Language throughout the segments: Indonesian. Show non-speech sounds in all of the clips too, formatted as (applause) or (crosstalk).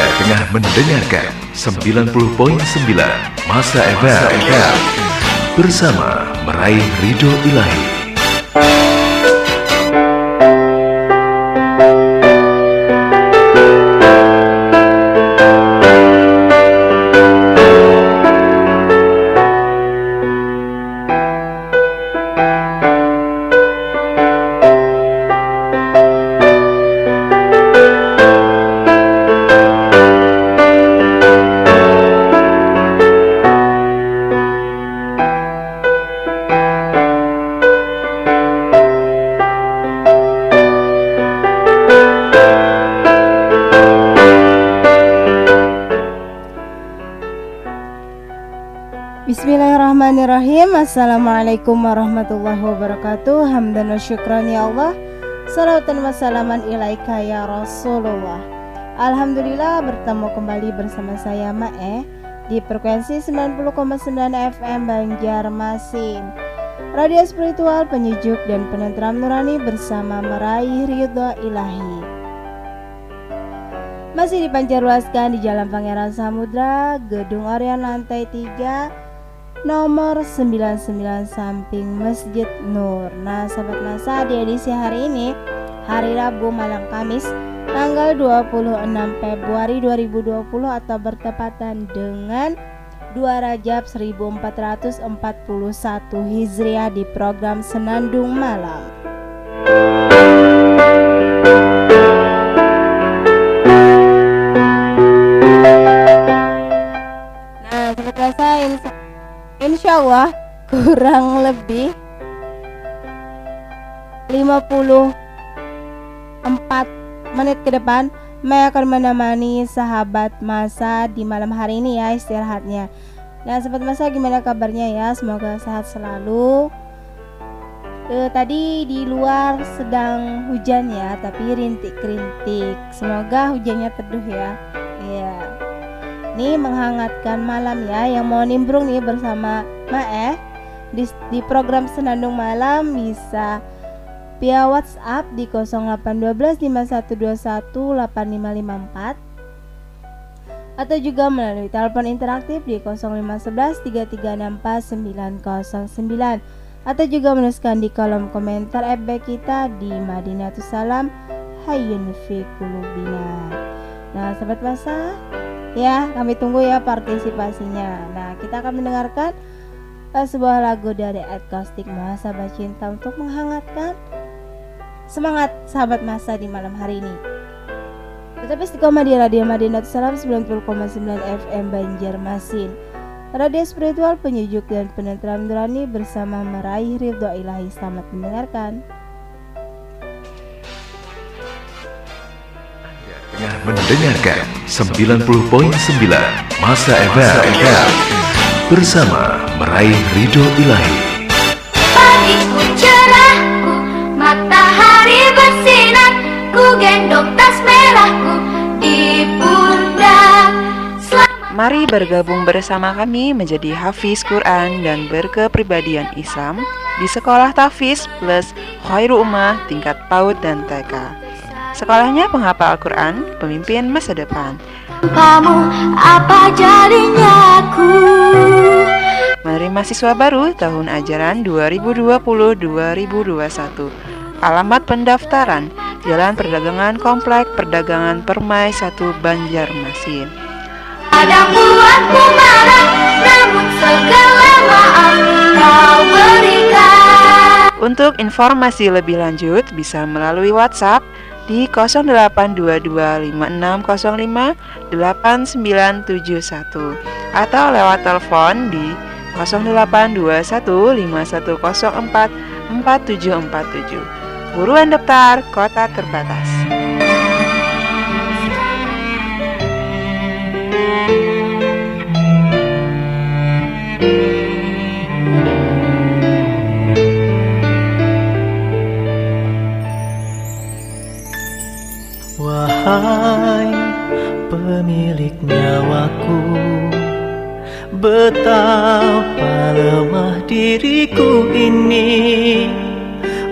Anda tengah mendengarkan 90.9 Masa FM bersama meraih ridho ilahi. Assalamualaikum warahmatullahi wabarakatuh. Hamdan wa syukran ya Allah. Salawatan wa salaman ilaika ya Rasulullah. Alhamdulillah bertemu kembali bersama saya Mae Di frekuensi 90,9 FM Banjarmasin Radio spiritual penyejuk dan penentram nurani bersama meraih ridho ilahi. Masih dipancarluaskan di Jalan Pangeran Samudra Gedung Orion lantai 3 nomor 99 samping Masjid Nur. Nah, sahabat masa di edisi hari ini, hari Rabu malam Kamis, tanggal 26 Februari 2020 atau bertepatan dengan 2 Rajab 1441 Hijriah di program Senandung Malam. Allah kurang lebih 54 menit ke depan Maya akan menemani sahabat masa di malam hari ini ya istirahatnya. Nah sahabat masa gimana kabarnya ya? Semoga sehat selalu. E, Tadi di luar sedang hujan ya tapi rintik-rintik. Semoga hujannya teduh ya Ini menghangatkan malam ya Yang mau nimbrung nih bersama Mae di, di program Senandung Malam bisa via WhatsApp di 0812 5121 8554 atau juga melalui telepon interaktif di 0511 3364 909 atau juga menuliskan di kolom komentar FB kita di Madinatus Salam fi Kulubina. Nah, sahabat masa, ya kami tunggu ya partisipasinya. Nah, kita akan mendengarkan uh, sebuah lagu dari Akustik Mahasabah Cinta untuk menghangatkan semangat sahabat masa di malam hari ini. Tetap istiqomah di Radio Madinah Salam 90,9 FM Banjarmasin. Radio spiritual penyejuk dan penentram bersama meraih ridho ilahi. Selamat mendengarkan. Mendengarkan 90.9 Masa FM bersama meraih ridho ilahi. Pagiku cerahku, matahari bersinar, ku gendong tas merahku di pundak. Selamat Mari bergabung bersama kami menjadi Hafiz Quran dan berkepribadian Islam di Sekolah Tafiz plus Khairu Ummah tingkat PAUD dan TK. Sekolahnya penghafal Al-Quran, pemimpin masa depan. kamu, apa jadinya aku? Menerima siswa baru tahun ajaran 2020-2021. Alamat pendaftaran Jalan Perdagangan Komplek Perdagangan Permai 1 Banjarmasin. Kadang buatku marah, namun segala maaf kau berikan. Untuk informasi lebih lanjut bisa melalui WhatsApp di 082256058971 atau lewat telepon di 082151044747. Buruan daftar kota terbatas. Wahai pemilik nyawaku Betapa lemah diriku ini.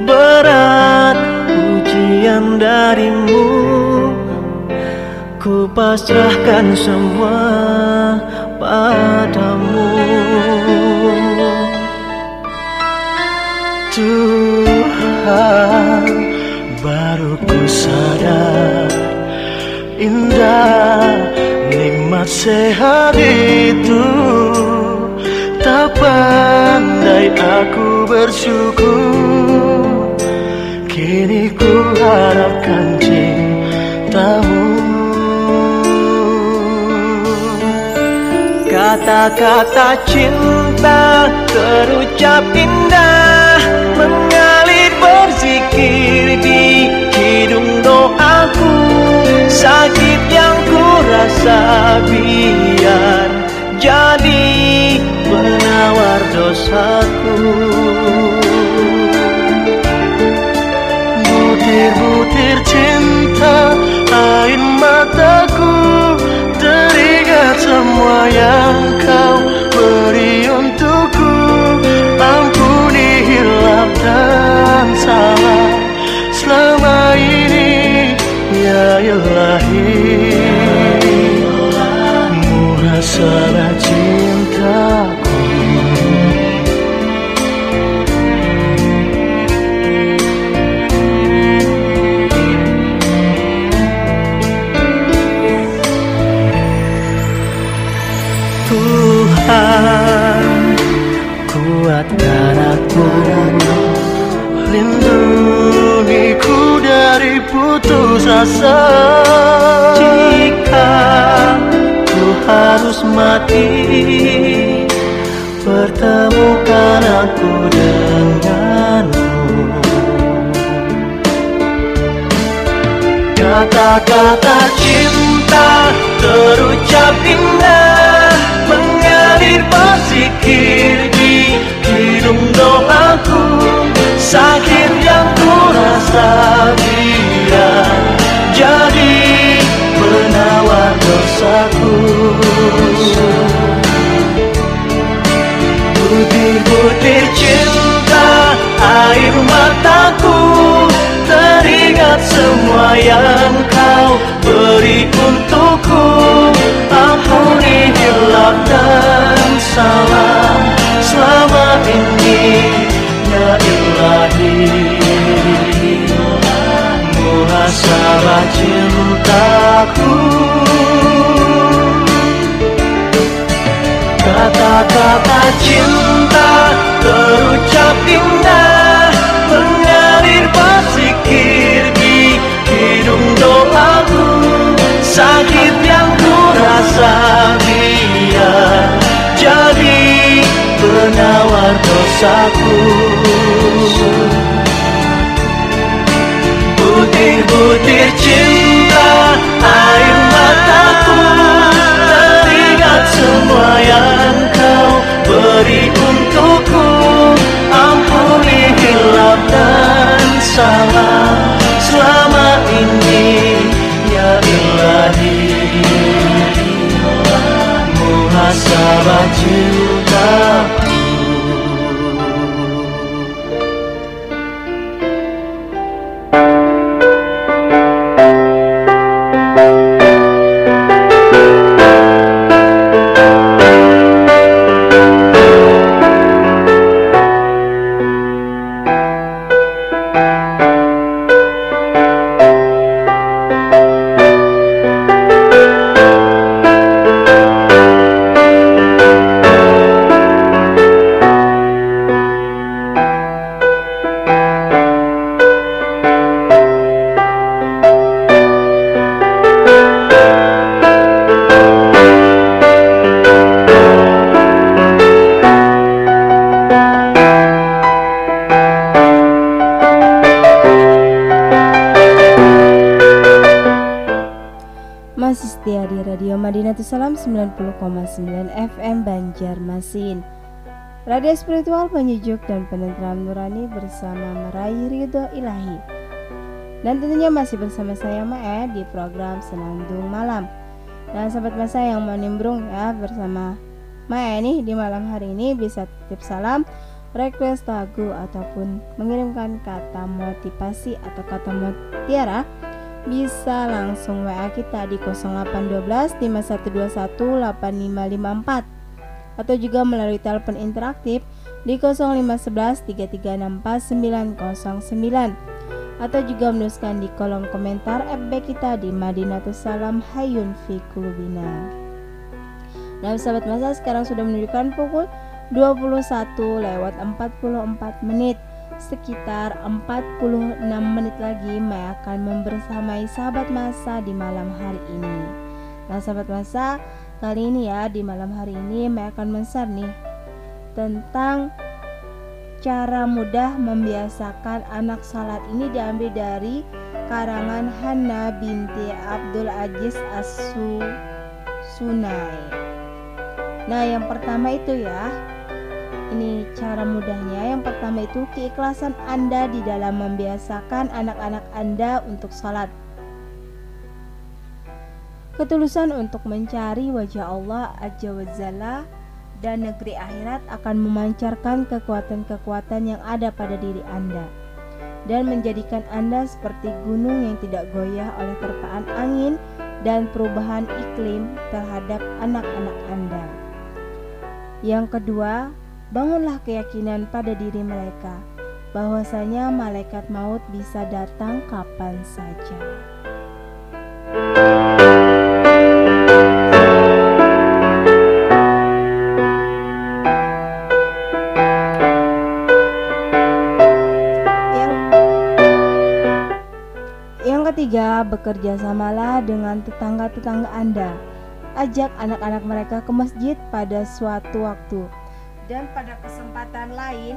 Berat ujian darimu Ku pasrahkan semua padamu sehat itu Tak pandai aku bersyukur. Kini ku harapkan cintamu. Kata-kata cinta terucap indah Mengalir berzikir di hidung doaku. Sakit biar jadi penawar dosaku. Butir-butir cinta air mataku Teringat semua yang kau Muhasabah cintaku Tuhan kuatkan aku Lindungiku dari putus asa harus mati. Pertemukan aku denganmu. Kata-kata cinta terucap indah Mengalir berzikir di hidung doaku. Sakit yang ku rasa dosaku. Butir-butir cinta air mataku Teringat semua yang kau beri untukku. Ampuni hilap dan salah selama ini Ya Ilahi. Muhasabah cintaku Kata-kata cinta terucap indah Mengalir berzikir di hidung doaku. Sakit yang ku rasa biar jadi penawar dosaku. Butir-butir cinta ini Ya Ilahi Muhasabah cintaku 90,9 FM Banjarmasin Radio spiritual penyejuk dan penenteram nurani bersama meraih ridho ilahi. Dan tentunya masih bersama saya Mae di program Senandung Malam. Dan sahabat masa yang mau nimbrung ya bersama Mae nih di malam hari ini bisa titip salam request lagu ataupun mengirimkan kata motivasi atau kata mutiara bisa langsung WA kita di 0812 5121 8554 atau juga melalui telepon interaktif di 0511 3364 909 atau juga menuliskan di kolom komentar FB kita di Madinatus Salam Hayun Fi Kulubina. Nah sahabat masa sekarang sudah menunjukkan pukul 21 lewat 44 menit Sekitar 46 menit lagi Mai akan membersamai sahabat masa di malam hari ini. Nah sahabat masa kali ini ya di malam hari ini Mai akan men-share nih Tentang cara mudah membiasakan anak salat ini diambil dari karangan Hana binti Abdul Aziz Asu Sunai Nah yang pertama itu ya ini cara mudahnya. Yang pertama itu keikhlasan Anda di dalam membiasakan anak-anak Anda untuk sholat. Ketulusan untuk mencari wajah Allah Azza dan negeri akhirat akan memancarkan kekuatan-kekuatan yang ada pada diri Anda dan menjadikan Anda seperti gunung yang tidak goyah oleh terpaan angin dan perubahan iklim terhadap anak-anak Anda. Yang kedua, bangunlah keyakinan pada diri mereka bahwasanya malaikat maut bisa datang kapan saja. Ketiga, bekerja samalah dengan tetangga-tetangga Anda. Ajak anak-anak mereka ke masjid pada suatu waktu dan pada kesempatan lain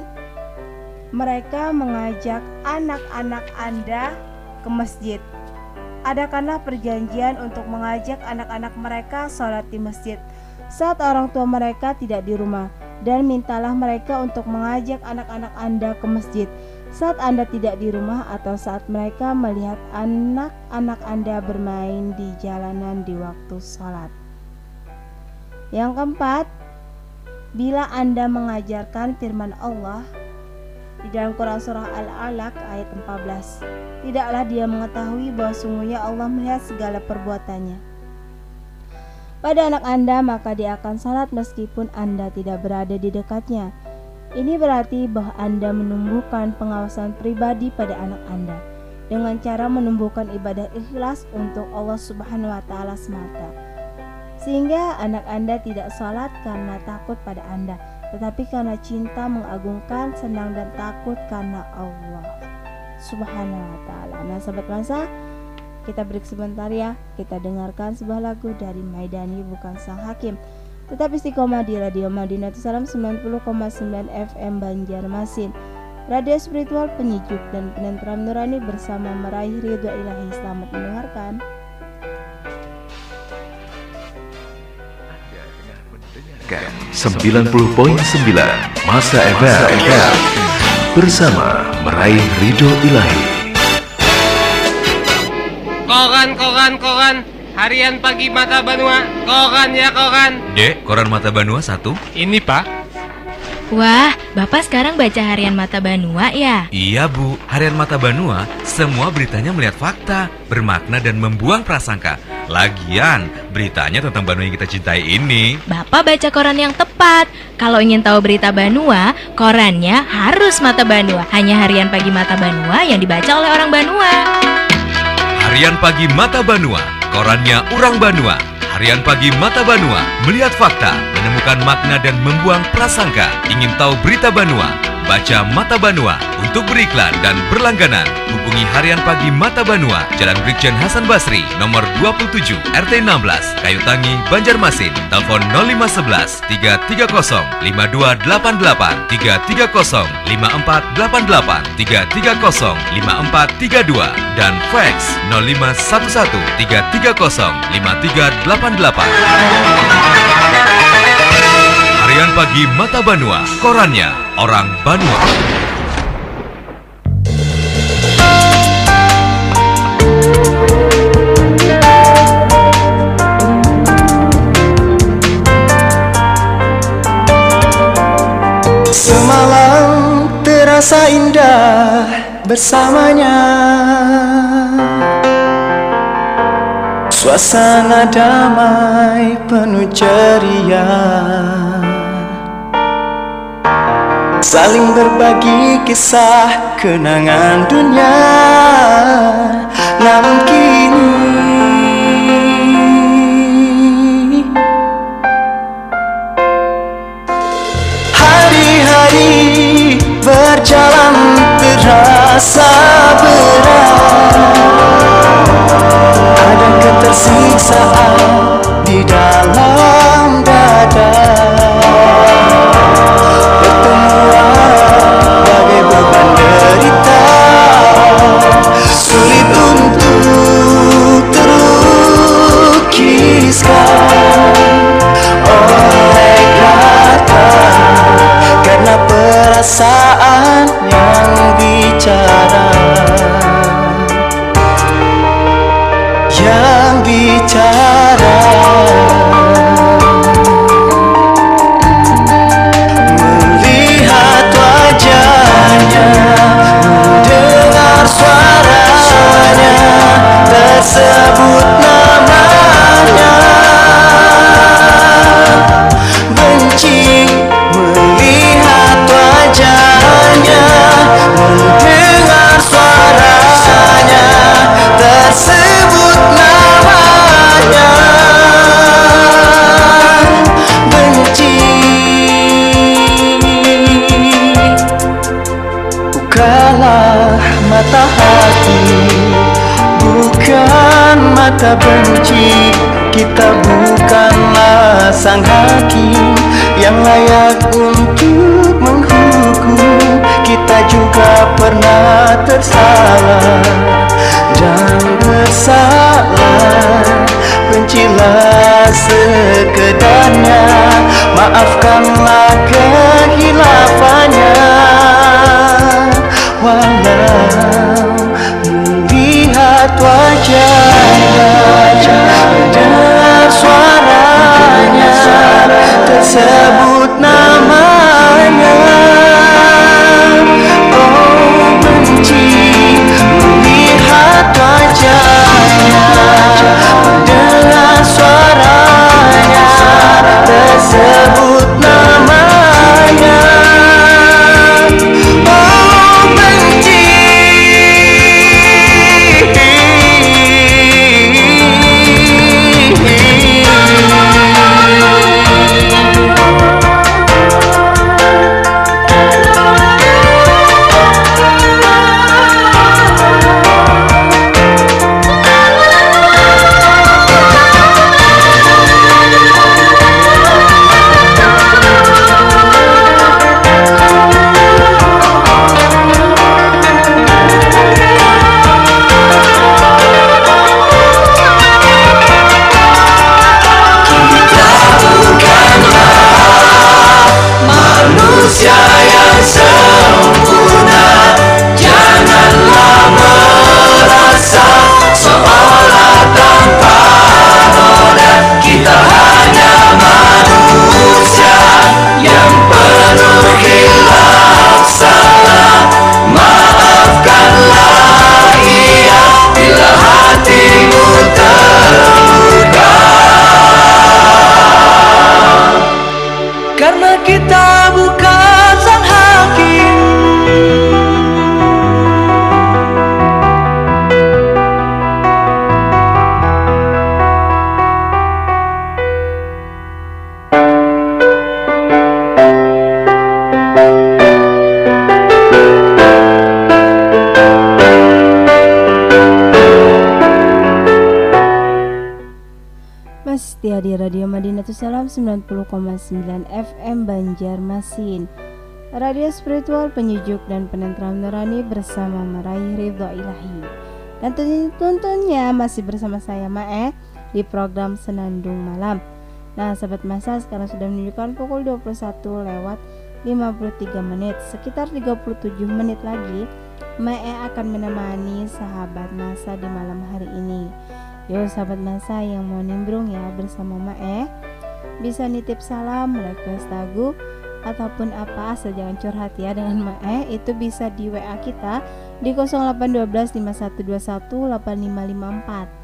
mereka mengajak anak-anak Anda ke masjid. Adakanlah perjanjian untuk mengajak anak-anak mereka sholat di masjid saat orang tua mereka tidak di rumah dan mintalah mereka untuk mengajak anak-anak Anda ke masjid saat Anda tidak di rumah atau saat mereka melihat anak-anak Anda bermain di jalanan di waktu sholat. Yang keempat, Bila Anda mengajarkan firman Allah di dalam Quran Surah Al-Alaq ayat 14 Tidaklah dia mengetahui bahwa sungguhnya Allah melihat segala perbuatannya. Pada anak Anda maka dia akan salat meskipun Anda tidak berada di dekatnya. Ini berarti bahwa Anda menumbuhkan pengawasan pribadi pada anak Anda dengan cara menumbuhkan ibadah ikhlas untuk Allah Subhanahu wa taala semata sehingga anak Anda tidak sholat karena takut pada Anda, tetapi karena cinta mengagungkan, senang dan takut karena Allah Subhanahu wa taala. Nah, sahabat masa, kita break sebentar ya. Kita dengarkan sebuah lagu dari Maidani bukan sang hakim. Tetap istiqomah di Radio Madinah Salam 90,9 FM Banjarmasin. Radio spiritual penyejuk dan penentram nurani bersama meraih ridho ilahi. Selamat mendengarkan. 90.9 Masa FM Bersama meraih ridho ilahi. Koran, koran, koran. Harian pagi Mata Banua. Koran ya koran. Dek, koran Mata Banua satu. Ini pak Wah, Bapak sekarang baca harian Mata Banua ya? Iya bu, harian Mata Banua Semua beritanya melihat fakta Bermakna dan membuang prasangka. Lagian, beritanya tentang Banua yang kita cintai ini. Bapak baca koran yang tepat. Kalau ingin tahu berita Banua, korannya harus Mata Banua. Hanya harian pagi Mata Banua yang dibaca oleh orang Banua. Harian pagi Mata Banua Korannya orang Banua. Harian pagi Mata Banua Melihat fakta, menemukan makna dan membuang prasangka. Ingin tahu berita Banua? Baca Mata Banua Untuk beriklan dan berlangganan. Hubungi Harian Pagi Mata Banua Jalan Brigjen Hasan Basri Nomor 27 RT 16 Kayu Tangi Banjarmasin. Telepon 0511 330 5288 330 5488 330 5432 Dan fax 0511 330 5388 Harian Pagi Mata Banua, korannya orang Banua. Semalam terasa indah bersamanya. Suasana damai penuh ceria Saling berbagi kisah kenangan dunia. Namun kini Maafkanlah kehilafannya Walau melihat wajahnya Mendengar suaranya Tersebut namanya. Oh benci melihat wajahnya Mendengar suaranya Tersebut Salam 90,9 FM Banjarmasin. Radio spiritual penyejuk dan penentram nurani bersama meraih ridho ilahi. Dan tentu- tentunya masih bersama saya Mae di program Senandung Malam. Nah sahabat masa sekarang sudah menunjukkan pukul 21 lewat 53 menit. Sekitar 37 menit lagi Mae akan menemani sahabat masa di malam hari ini. Yuk sahabat masa yang mau nimbrung ya bersama Mae Bisa nitip salam, request lagu Ataupun apa asal jangan curhat ya dengan Mae Itu bisa di WA kita di 0812 5121 8554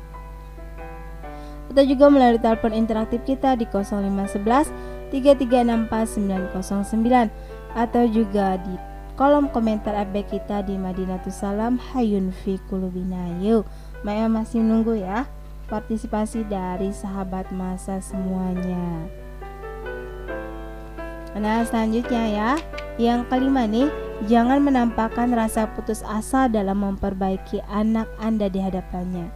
atau juga melalui telepon interaktif kita di 0511 3364909 atau juga di kolom komentar FB kita di Madinatus Salam Hayun fi Kulubina Maya masih menunggu ya partisipasi dari sahabat masa semuanya. Nah selanjutnya ya. Yang kelima nih Jangan menampakkan rasa putus asa dalam memperbaiki anak Anda di hadapannya.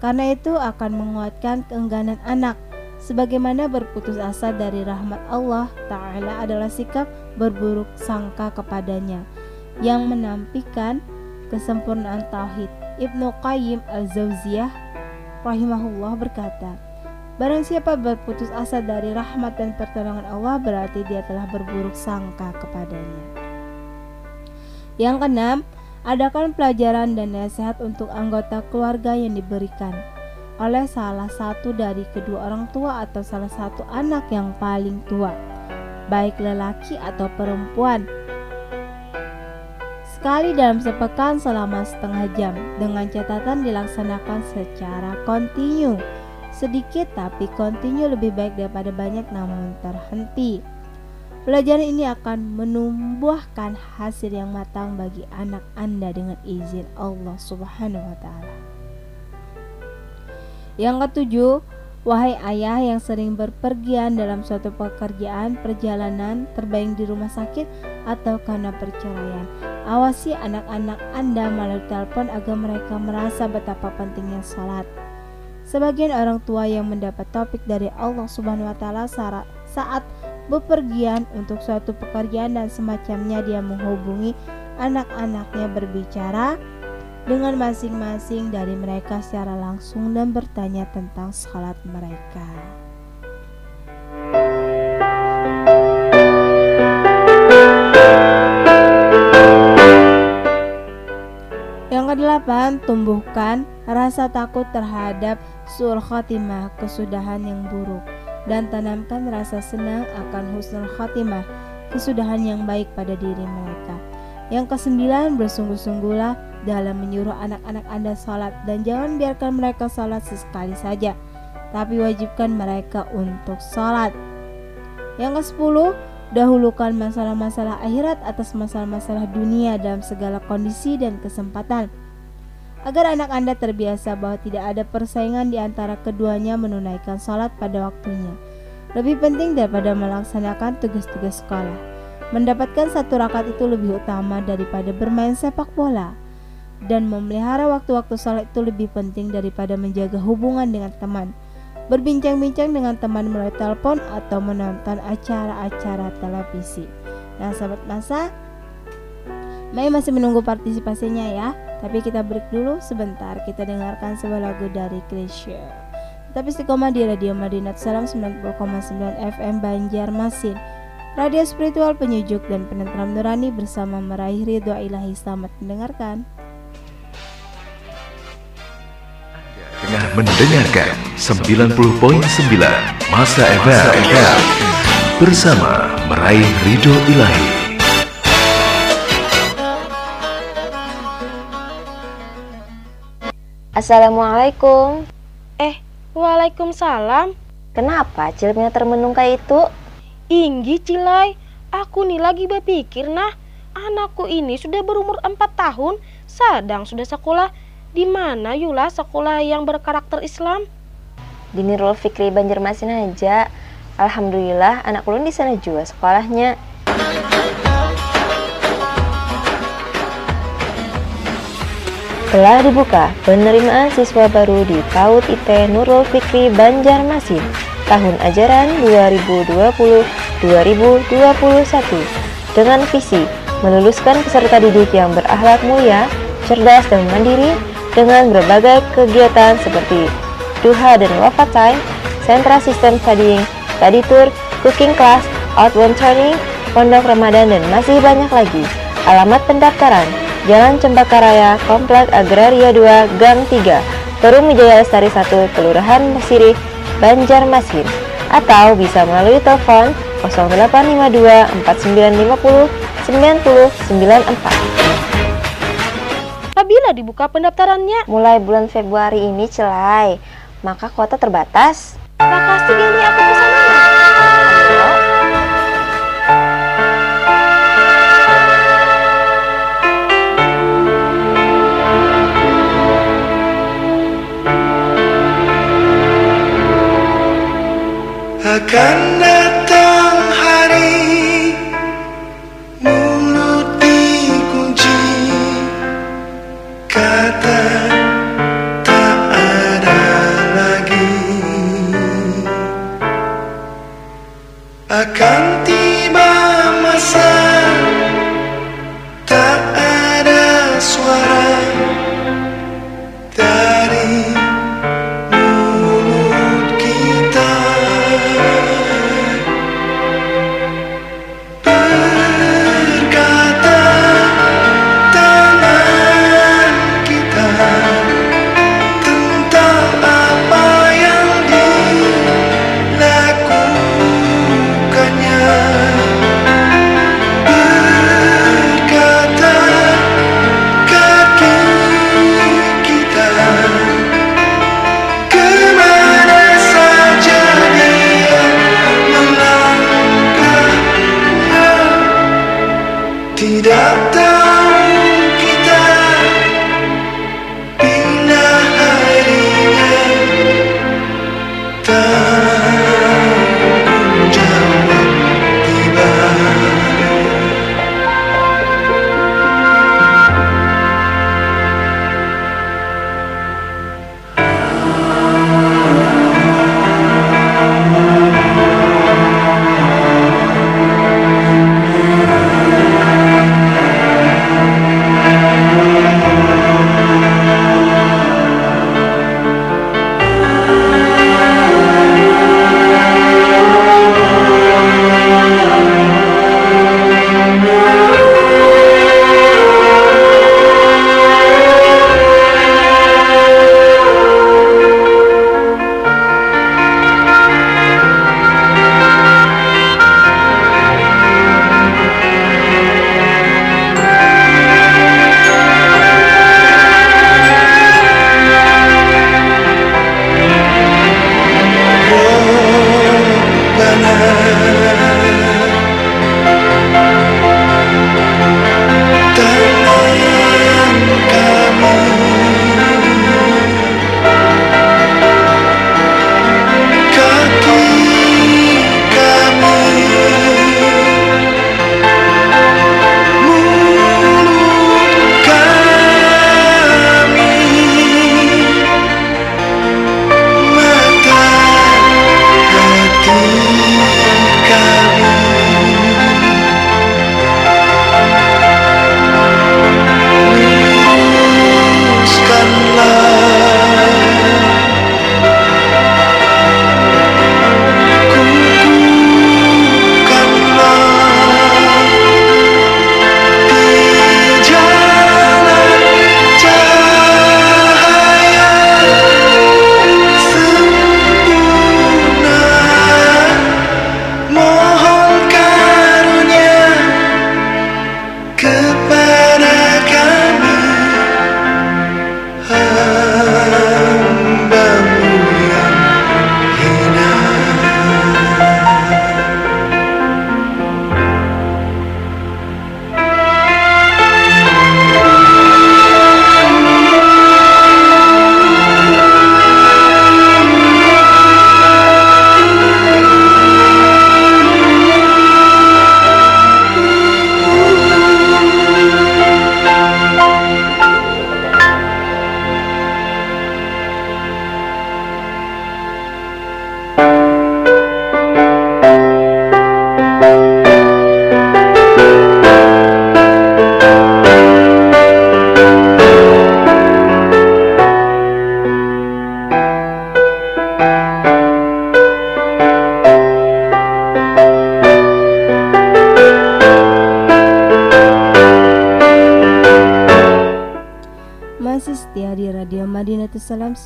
Karena itu akan menguatkan keengganan anak. Sebagaimana berputus asa dari rahmat Allah Ta'ala adalah sikap berburuk sangka kepadanya Yang menampikan kesempurnaan tauhid. Ibnu Qayyim al-Zawziyah rahimahullah berkata Barang siapa berputus asa dari rahmat dan pertolongan Allah berarti dia telah berburuk sangka kepadanya Yang keenam, adakan pelajaran dan nasihat untuk anggota keluarga yang diberikan oleh salah satu dari kedua orang tua atau salah satu anak yang paling tua, baik lelaki atau perempuan. Sekali dalam sepekan selama setengah jam, dengan catatan dilaksanakan secara kontinu. Sedikit tapi kontinu lebih baik daripada banyak namun terhenti. Pelajaran ini akan menumbuhkan hasil yang matang bagi anak Anda dengan izin Allah Subhanahu wa taala. Yang ketujuh, wahai ayah yang sering berpergian dalam suatu pekerjaan, perjalanan, terbaik di rumah sakit atau karena perceraian. Awasi anak-anak Anda melalui telepon agar mereka merasa betapa pentingnya sholat. Sebagian orang tua yang mendapat topik dari Allah Subhanahu wa taala saat bepergian untuk suatu pekerjaan dan semacamnya dia menghubungi anak-anaknya berbicara dengan masing-masing dari mereka secara langsung dan bertanya tentang salat mereka. Yang kedelapan, tumbuhkan rasa takut terhadap sul khotimah, kesudahan yang buruk, dan tanamkan rasa senang akan husnul khotimah, kesudahan yang baik pada diri mereka. Yang kesembilan, bersungguh-sungguhlah dalam menyuruh anak-anak Anda sholat dan jangan biarkan mereka sholat sesekali saja, tapi wajibkan mereka untuk sholat. Yang ke-10, dahulukan masalah-masalah akhirat atas masalah-masalah dunia dalam segala kondisi dan kesempatan. Agar anak Anda terbiasa bahwa tidak ada persaingan di antara keduanya menunaikan sholat pada waktunya. Lebih penting daripada melaksanakan tugas-tugas sekolah. Mendapatkan satu rakaat itu lebih utama daripada bermain sepak bola dan memelihara waktu-waktu salat itu lebih penting daripada menjaga hubungan dengan teman. Berbincang-bincang dengan teman melalui telepon atau menonton acara-acara televisi. Nah, sahabat masa, Mei masih menunggu partisipasinya ya. Tapi kita break dulu sebentar. Kita dengarkan sebuah lagu dari Krisya. Tapi istiqomah di Radio Madinat Salam 90,9 FM Banjarmasin. Radio spiritual penyujuk dan penentram nurani bersama meraih ridho ilahi selamat mendengarkan. Tengah mendengarkan 90.9 Masa FM bersama meraih ridho ilahi. Assalamualaikum. Eh, waalaikumsalam. Kenapa cilmnya termenung kayak itu? Inggi Cilai, aku nih lagi berpikir nah, anakku ini sudah berumur 4 tahun, sedang sudah sekolah di mana Yula sekolah yang berkarakter Islam? Di Nurul Fikri Banjarmasin aja. Alhamdulillah anak ulun di sana juga sekolahnya. Telah dibuka penerimaan siswa baru di PAUD IT Nurul Fikri Banjarmasin tahun ajaran 2020-2021 dengan visi meluluskan peserta didik yang berakhlak mulia, cerdas dan mandiri dengan berbagai kegiatan seperti duha dan wafat time, sentra sistem studying, study tour, cooking class, outbound training, pondok Ramadan dan masih banyak lagi. Alamat pendaftaran Jalan Cempaka Raya, Komplek Agraria 2, Gang 3, Perum Wijaya Lestari 1, Kelurahan Mesiri, Banjarmasin atau bisa melalui telepon 0852 4950 9094. Apabila dibuka pendaftarannya? Mulai bulan Februari ini celai. maka kuota terbatas. Lah kasih ini aku pesan Akan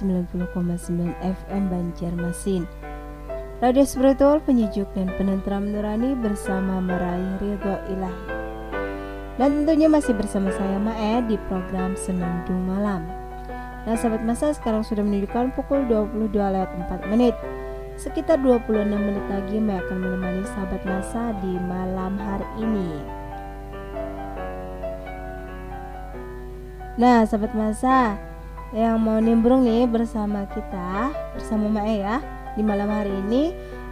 90,9 FM Banjarmasin. Radio spiritual penyejuk dan penentram nurani bersama meraih ridho ilahi. Dan tentunya masih bersama saya Mae di program Senandung Malam. Nah sahabat masa sekarang sudah menunjukkan pukul 22 lewat 4 menit. Sekitar 26 menit lagi Maya akan menemani sahabat masa di malam hari ini. Nah sahabat masa yang mau nimbrung nih bersama kita bersama Mae ya di malam hari ini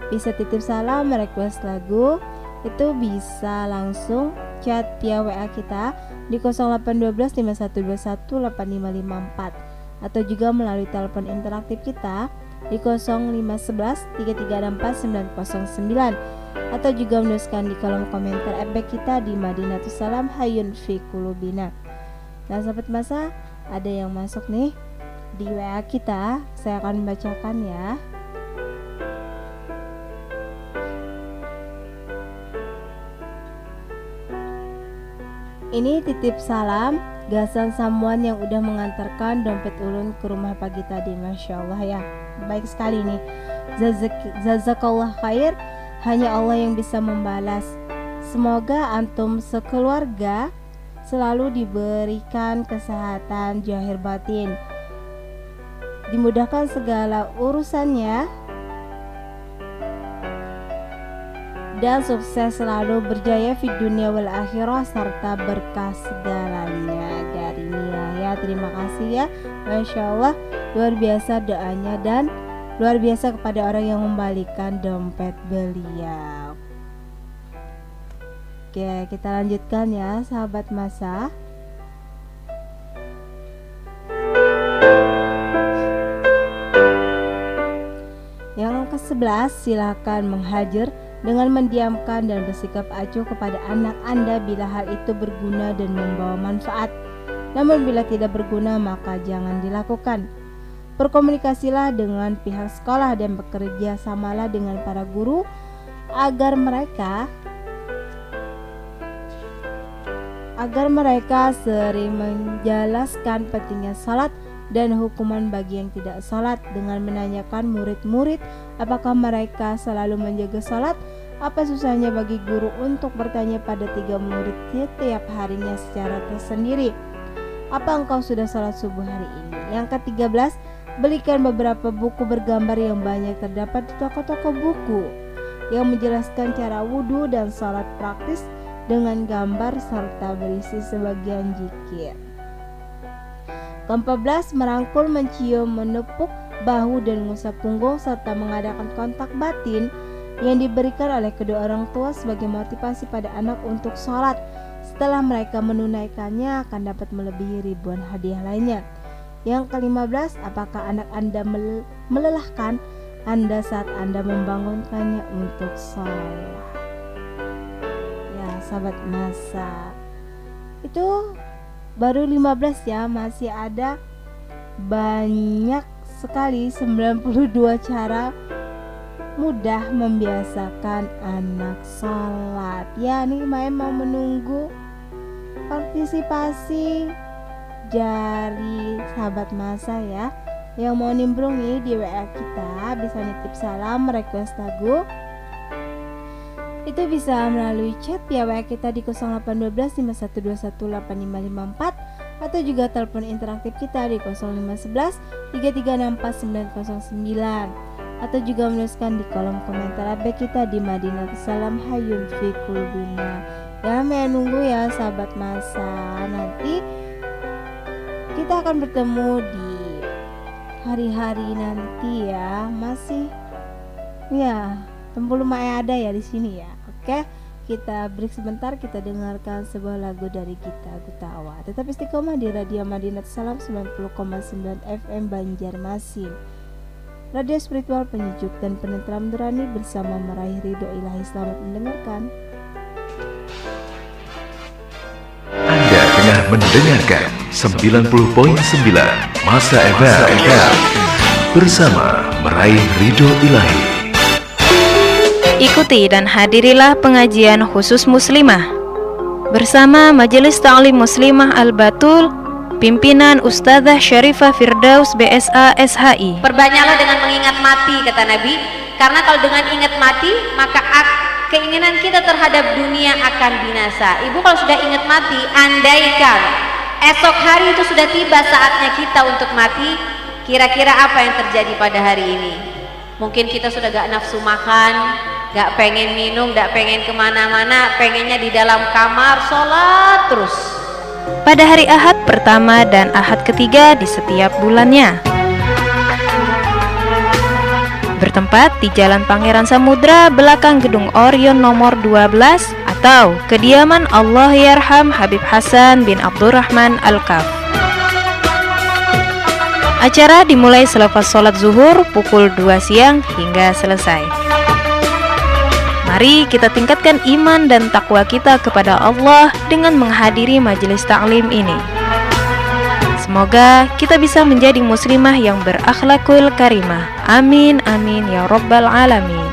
bisa titip salam request lagu itu bisa langsung chat via WA kita di 0812 5121 8554 atau juga melalui telepon interaktif kita di 0511 3364 909 atau juga menuliskan di kolom komentar FB kita di Madinatus Salam Hayun Fi Kulubina. Nah, sahabat masa, ada yang masuk nih. Di WA kita. Saya akan membacakan ya. Ini titip salam Gasan Samuan yang udah mengantarkan dompet ulun ke rumah pagi tadi. Masya Allah ya. Baik sekali nih. Jazakallah khair. Hanya Allah yang bisa membalas. Semoga antum sekeluarga selalu diberikan kesehatan jahir batin. Dimudahkan segala urusannya. Dan sukses selalu berjaya di dunia wal akhirah serta berkah segalanya. Dari Nia ya terima kasih ya. Masya Allah luar biasa doanya dan luar biasa kepada orang yang membalikan dompet beliau Oke, kita lanjutkan ya, sahabat masa. Yang ke-11, silakan menghajar dengan mendiamkan dan bersikap acuh kepada anak Anda bila hal itu berguna dan membawa manfaat. Namun bila tidak berguna maka jangan dilakukan. Berkomunikasilah dengan pihak sekolah dan bekerja samalah dengan para guru agar mereka agar mereka sering menjelaskan pentingnya salat dan hukuman bagi yang tidak salat. Dengan menanyakan murid-murid apakah mereka selalu menjaga salat? Apa susahnya bagi guru untuk bertanya pada tiga murid setiap harinya secara tersendiri? Apa engkau sudah salat subuh hari ini? Yang ke-13 belikan beberapa buku bergambar yang banyak terdapat di toko-toko buku yang menjelaskan cara wudhu dan salat praktis dengan gambar serta berisi sebagian jikir. Keempat merangkul, mencium, menepuk bahu dan mengusap punggung serta mengadakan kontak batin yang diberikan oleh kedua orang tua sebagai motivasi pada anak untuk sholat. Setelah mereka menunaikannya akan dapat melebihi ribuan hadiah lainnya. Yang kelima belas, apakah anak Anda melelahkan Anda saat Anda membangunkannya untuk sholat? Sahabat masa. Itu baru 15 ya masih ada banyak sekali 92 cara mudah membiasakan anak salat. Ya nih main mau menunggu partisipasi dari sahabat masa ya yang mau nimbrung nih di WA kita bisa nitip salam request lagu itu bisa melalui chat via WA kita di 0812 5121 8554 atau juga telepon interaktif kita di 0511 3364909 atau juga menuliskan di kolom komentar AB kita di Madinah Salam Hayun Fi Kulubina ya menunggu ya sahabat masa. Nanti kita akan bertemu di hari-hari nanti ya. Masih ya Tempulu Mae ada ya di sini ya Oke, kita break sebentar kita dengarkan sebuah lagu dari kita Gutawa. Tetap istiqomah di Radio Madinat Salam 90,9 FM Banjarmasin. Radio spiritual penyejuk dan penentram nurani bersama meraih ridho ilahi selamat mendengarkan. Anda tengah mendengarkan 90.9 Masa FM bersama meraih ridho ilahi. Ikuti dan hadirilah pengajian khusus muslimah bersama Majelis Ta'lim Muslimah Al-Batul pimpinan Ustazah Syarifah Firdaus BSA SHI. Perbanyaklah dengan mengingat mati kata Nabi, karena kalau dengan ingat mati maka keinginan kita terhadap dunia akan binasa. Ibu kalau sudah ingat mati, andaikan esok hari itu sudah tiba saatnya kita untuk mati kira-kira apa yang terjadi pada hari ini mungkin kita sudah gak nafsu makan gak pengen minum gak pengen ke mana-mana pengennya di dalam kamar sholat terus pada hari Ahad pertama dan Ahad ketiga di setiap bulannya bertempat di Jalan Pangeran Samudra belakang Gedung Orion nomor 12 atau kediaman Allah Yarham Habib Hasan bin Abdurrahman Al-Kaf. Acara dimulai selepas sholat zuhur pukul 2 siang hingga selesai. Mari kita tingkatkan iman dan takwa kita kepada Allah dengan menghadiri majelis taklim ini. Semoga kita bisa menjadi muslimah yang berakhlakul karimah. Amin amin ya rabbal alamin.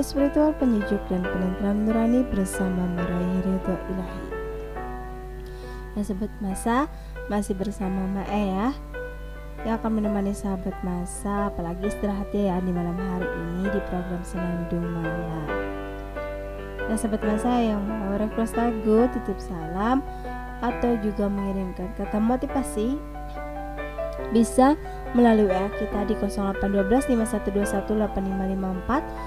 Radio spiritual penyejuk dan penentram nurani bersama meraih ridho ilahi. Nah sobat masa masih bersama Mae ya. Yang akan menemani sahabat masa apalagi istirahatnya ya di malam hari ini di program Senandung Malam. Nah sahabat masa yang mau request lagu titip salam atau juga mengirimkan kata motivasi bisa melalui WA kita di 0812 5121 8554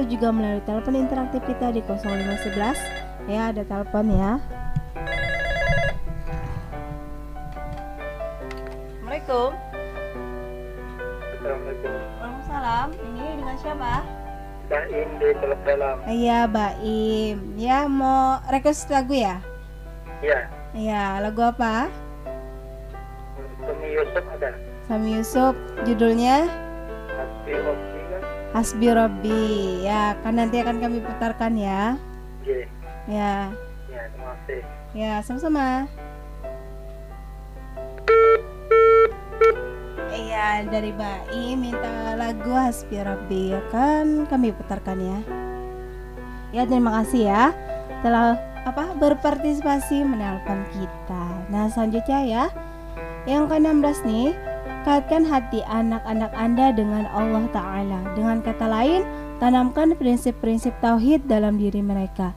atau juga melalui telepon interaktif kita di 0511 ya ada telepon ya. Assalamualaikum. Assalamualaikum. Waalaikumsalam. Ini dengan siapa? Baim di Teluk Dalam. Iya Baim. Ya mau request lagu ya? Iya. Iya lagu apa? Sumi Yusuf ada. Sami Yusuf judulnya? Kan Hasbi Robbi ya kan nanti akan kami putarkan ya. Iya ya. Ya terima kasih. Ya sama-sama. Iya dari Bai minta lagu Hasbi Robbi ya kan kami putarkan ya. Ya terima kasih ya. Telah apa berpartisipasi menelpon kita. Nah selanjutnya ya. Yang ke-16 nih Kaitkan hati anak-anak Anda dengan Allah Ta'ala. Dengan kata lain, tanamkan prinsip-prinsip tauhid dalam diri mereka.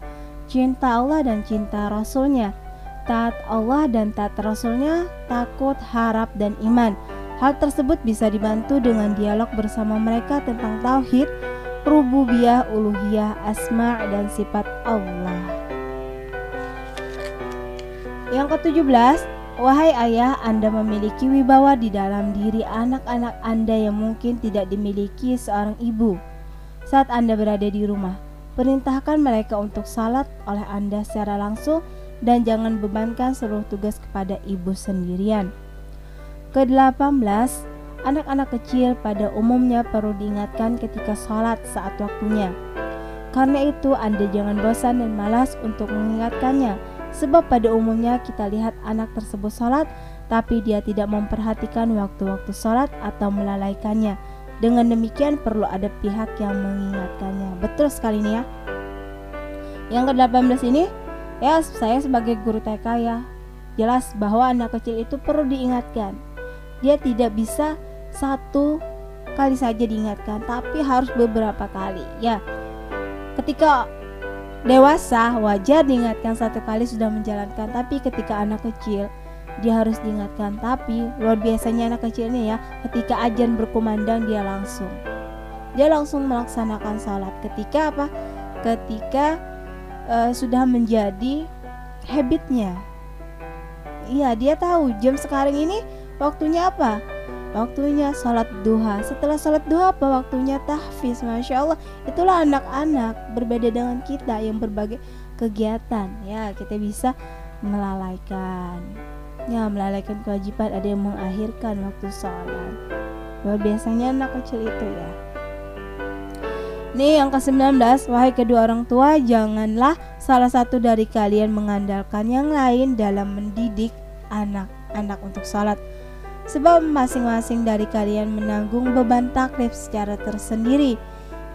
Cinta Allah dan cinta Rasulnya. Taat Allah dan taat Rasulnya Takut, harap, dan iman. Hal tersebut bisa dibantu dengan dialog bersama mereka tentang tauhid Rububiyah, uluhiyah, asma' dan sifat Allah. Yang ke-17 Wahai ayah, Anda memiliki wibawa di dalam diri anak-anak Anda yang mungkin tidak dimiliki seorang ibu. Saat Anda berada di rumah, perintahkan mereka untuk salat oleh Anda secara langsung dan jangan bebankan seluruh tugas kepada ibu sendirian. Ke-18, anak-anak kecil pada umumnya perlu diingatkan ketika salat saat waktunya. Karena itu, Anda jangan bosan dan malas untuk mengingatkannya Sebab pada umumnya kita lihat anak tersebut sholat tapi dia tidak memperhatikan waktu-waktu sholat atau melalaikannya. Dengan demikian perlu ada pihak yang mengingatkannya. Betul sekali nih ya. Yang ke-18 ini ya saya sebagai guru TK ya jelas bahwa anak kecil itu perlu diingatkan. Dia tidak bisa satu kali saja diingatkan tapi harus beberapa kali ya. Ketika Dewasa wajar diingatkan satu kali sudah menjalankan, tapi ketika anak kecil dia harus diingatkan. Tapi luar biasanya anak kecil ini ya, ketika ajan berkumandang dia langsung dia langsung melaksanakan sholat. Ketika apa? Ketika uh, sudah menjadi habitnya. Iya, dia tahu jam sekarang ini waktunya apa? Waktunya sholat duha. Setelah sholat duha apa waktunya? Tahfiz masya Allah. Itulah anak-anak berbeda dengan kita yang berbagai kegiatan. Ya kita bisa melalaikan. Ya melalaikan kewajiban. Ada yang mengakhirkan waktu sholat luar biasanya anak kecil itu ya. Nih yang ke-19 Wahai kedua orang tua Janganlah salah satu dari kalian mengandalkan yang lain dalam mendidik anak-anak untuk sholat sebab masing-masing dari kalian menanggung beban taklif secara tersendiri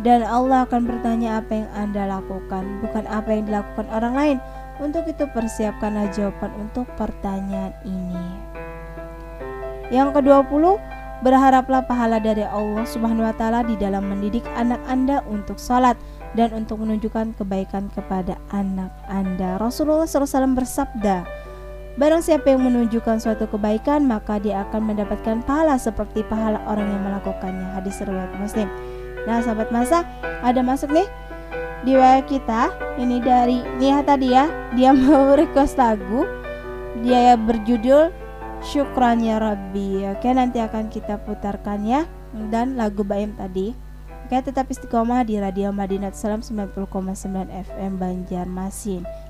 dan Allah akan bertanya apa yang Anda lakukan, bukan apa yang dilakukan orang lain. Untuk itu persiapkanlah jawaban untuk pertanyaan ini. Yang ke-20, berharaplah pahala dari Allah Subhanahu wa taala di dalam mendidik anak Anda untuk salat dan untuk menunjukkan kebaikan kepada anak Anda. Rasulullah SAW bersabda, Barang siapa yang menunjukkan suatu kebaikan, maka dia akan mendapatkan pahala seperti pahala orang yang melakukannya. Hadis riwayat Muslim. Nah, sahabat masa, ada masuk nih di WA kita. Ini dari Nia tadi ya. Dia (laughs) mau request lagu. Dia berjudul Syukran ya Rabbi. Oke, nanti akan kita putarkan ya. Dan lagu Baim tadi. Oke, tetap istiqomah di Radio Madinat Salam 90,9 FM Banjarmasin.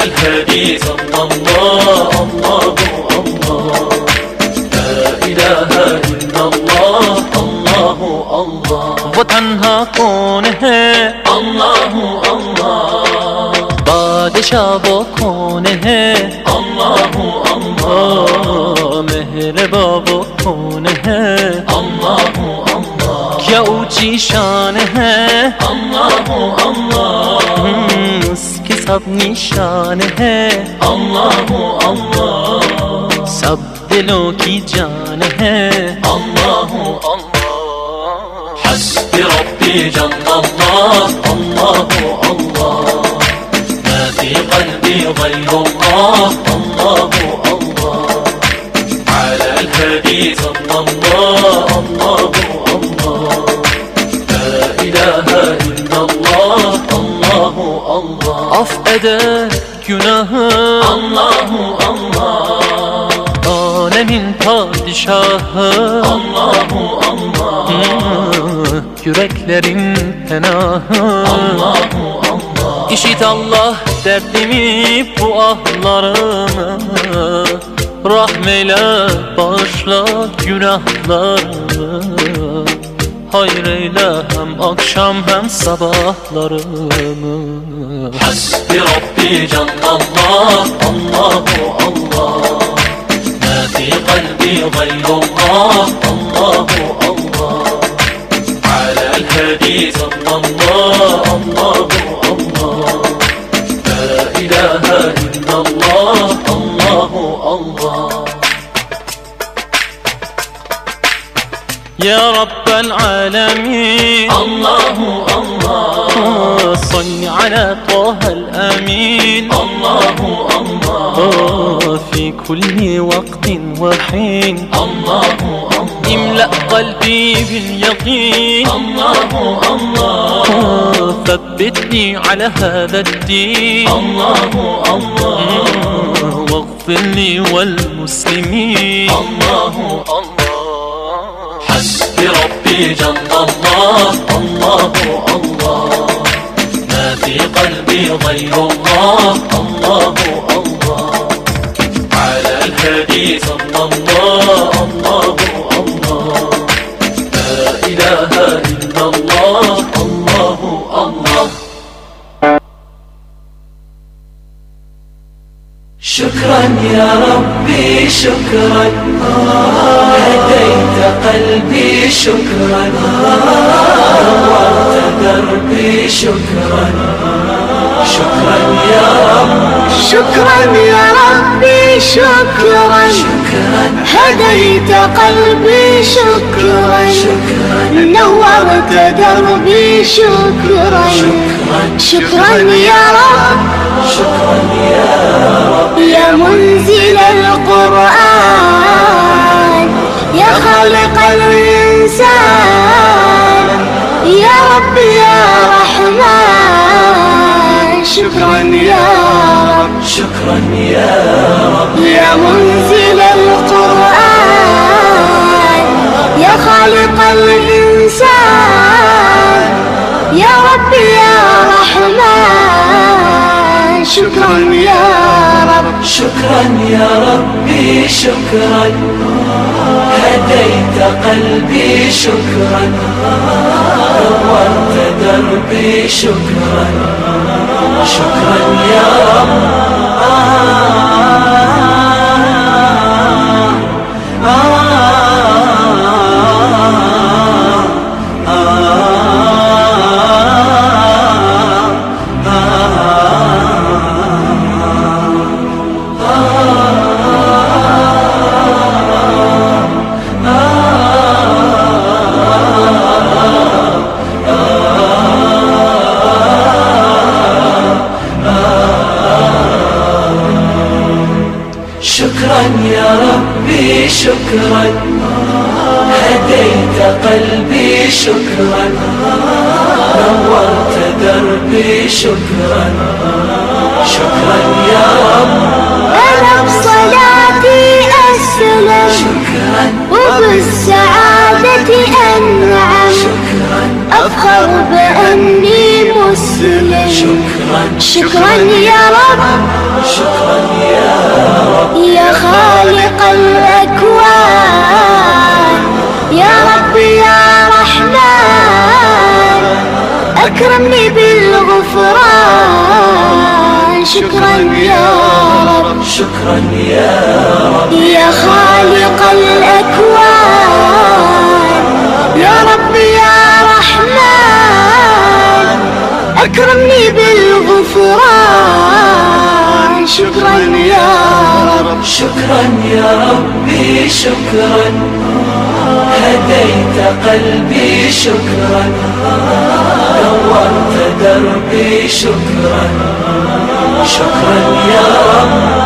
على الهدي صلى الله الله الله لا إله إلا الله الله الله वो तन्हा कौन है अल्लाह अल्लाह बादशाह वो कौन है अल्लाह अल्लाह मेहरबा वो कौन है अल्लाह अल्लाह क्या ऊंची शान है अल्लाह अल्लाह उसकी सब निशान है अल्लाह अल्लाह सब दिलों की जान है अल्लाह अल्लाह حسبي ربي جل الله الله الله ما في قلبي غير الله الله الله على الهدي eder günahı. Allahu Allah. Alemin padişahı. Allahu Allah. Yüreklerin penahı. Allahu Allah. İşit Allah derdimi bu ahlarımı Rahmeyle bağışla günahlarımı Hayreyle hem akşam hem sabahlarımı Hasbi Rabbi can Allah Allahu Allah. Ma fi kalbi gayrullah Allahu Allah. Ala el-hadi sallallahu Allahu Allah. La ilahe illallah يا رب العالمين. الله الله. صل على طه الأمين. الله الله. في كل وقت وحين. الله الله. املأ قلبي باليقين. الله الله. ثبتني على هذا الدين. الله الله. واغفر لي والمسلمين. الله الله. ربي جل الله. الله الله. ما في قلبي غير الله. الله الله. على الهدي صلى الله. الله الله. لا إله إلا الله. الله الله. شكرا يا ربي شكرا. قلبي شكرا. نورت دربي شكرا. شكرا يا رب. شكرا يا ربي شكرا. هديت قلبي شكرا. نورت دربي شكرا. شكرا يا رب. شكرا يا رب. يا منزل القرآن. يا خالق الإنسان. يا رب يا رحمن. شكرا يا رب. شكرا يا رب. يا منزل القرآن. يا خالق الإنسان. يا رب يا رحمن. شكرا يا رب. شكرا يا ربي شكرا. هديت قلبي شكرا. نورت دربي شكرا. شكرا يا رب. أكرمني بالغفران. شكرا يا رب. شكرا يا رب. يا خالق الأكوان. يا رب يا رحمن. أكرمني بالغفران. شكرا يا رب. شكرا يا ربي شكرا. هديت قلبي شكرا. نورت دربي شكرا. شكرا يا رب.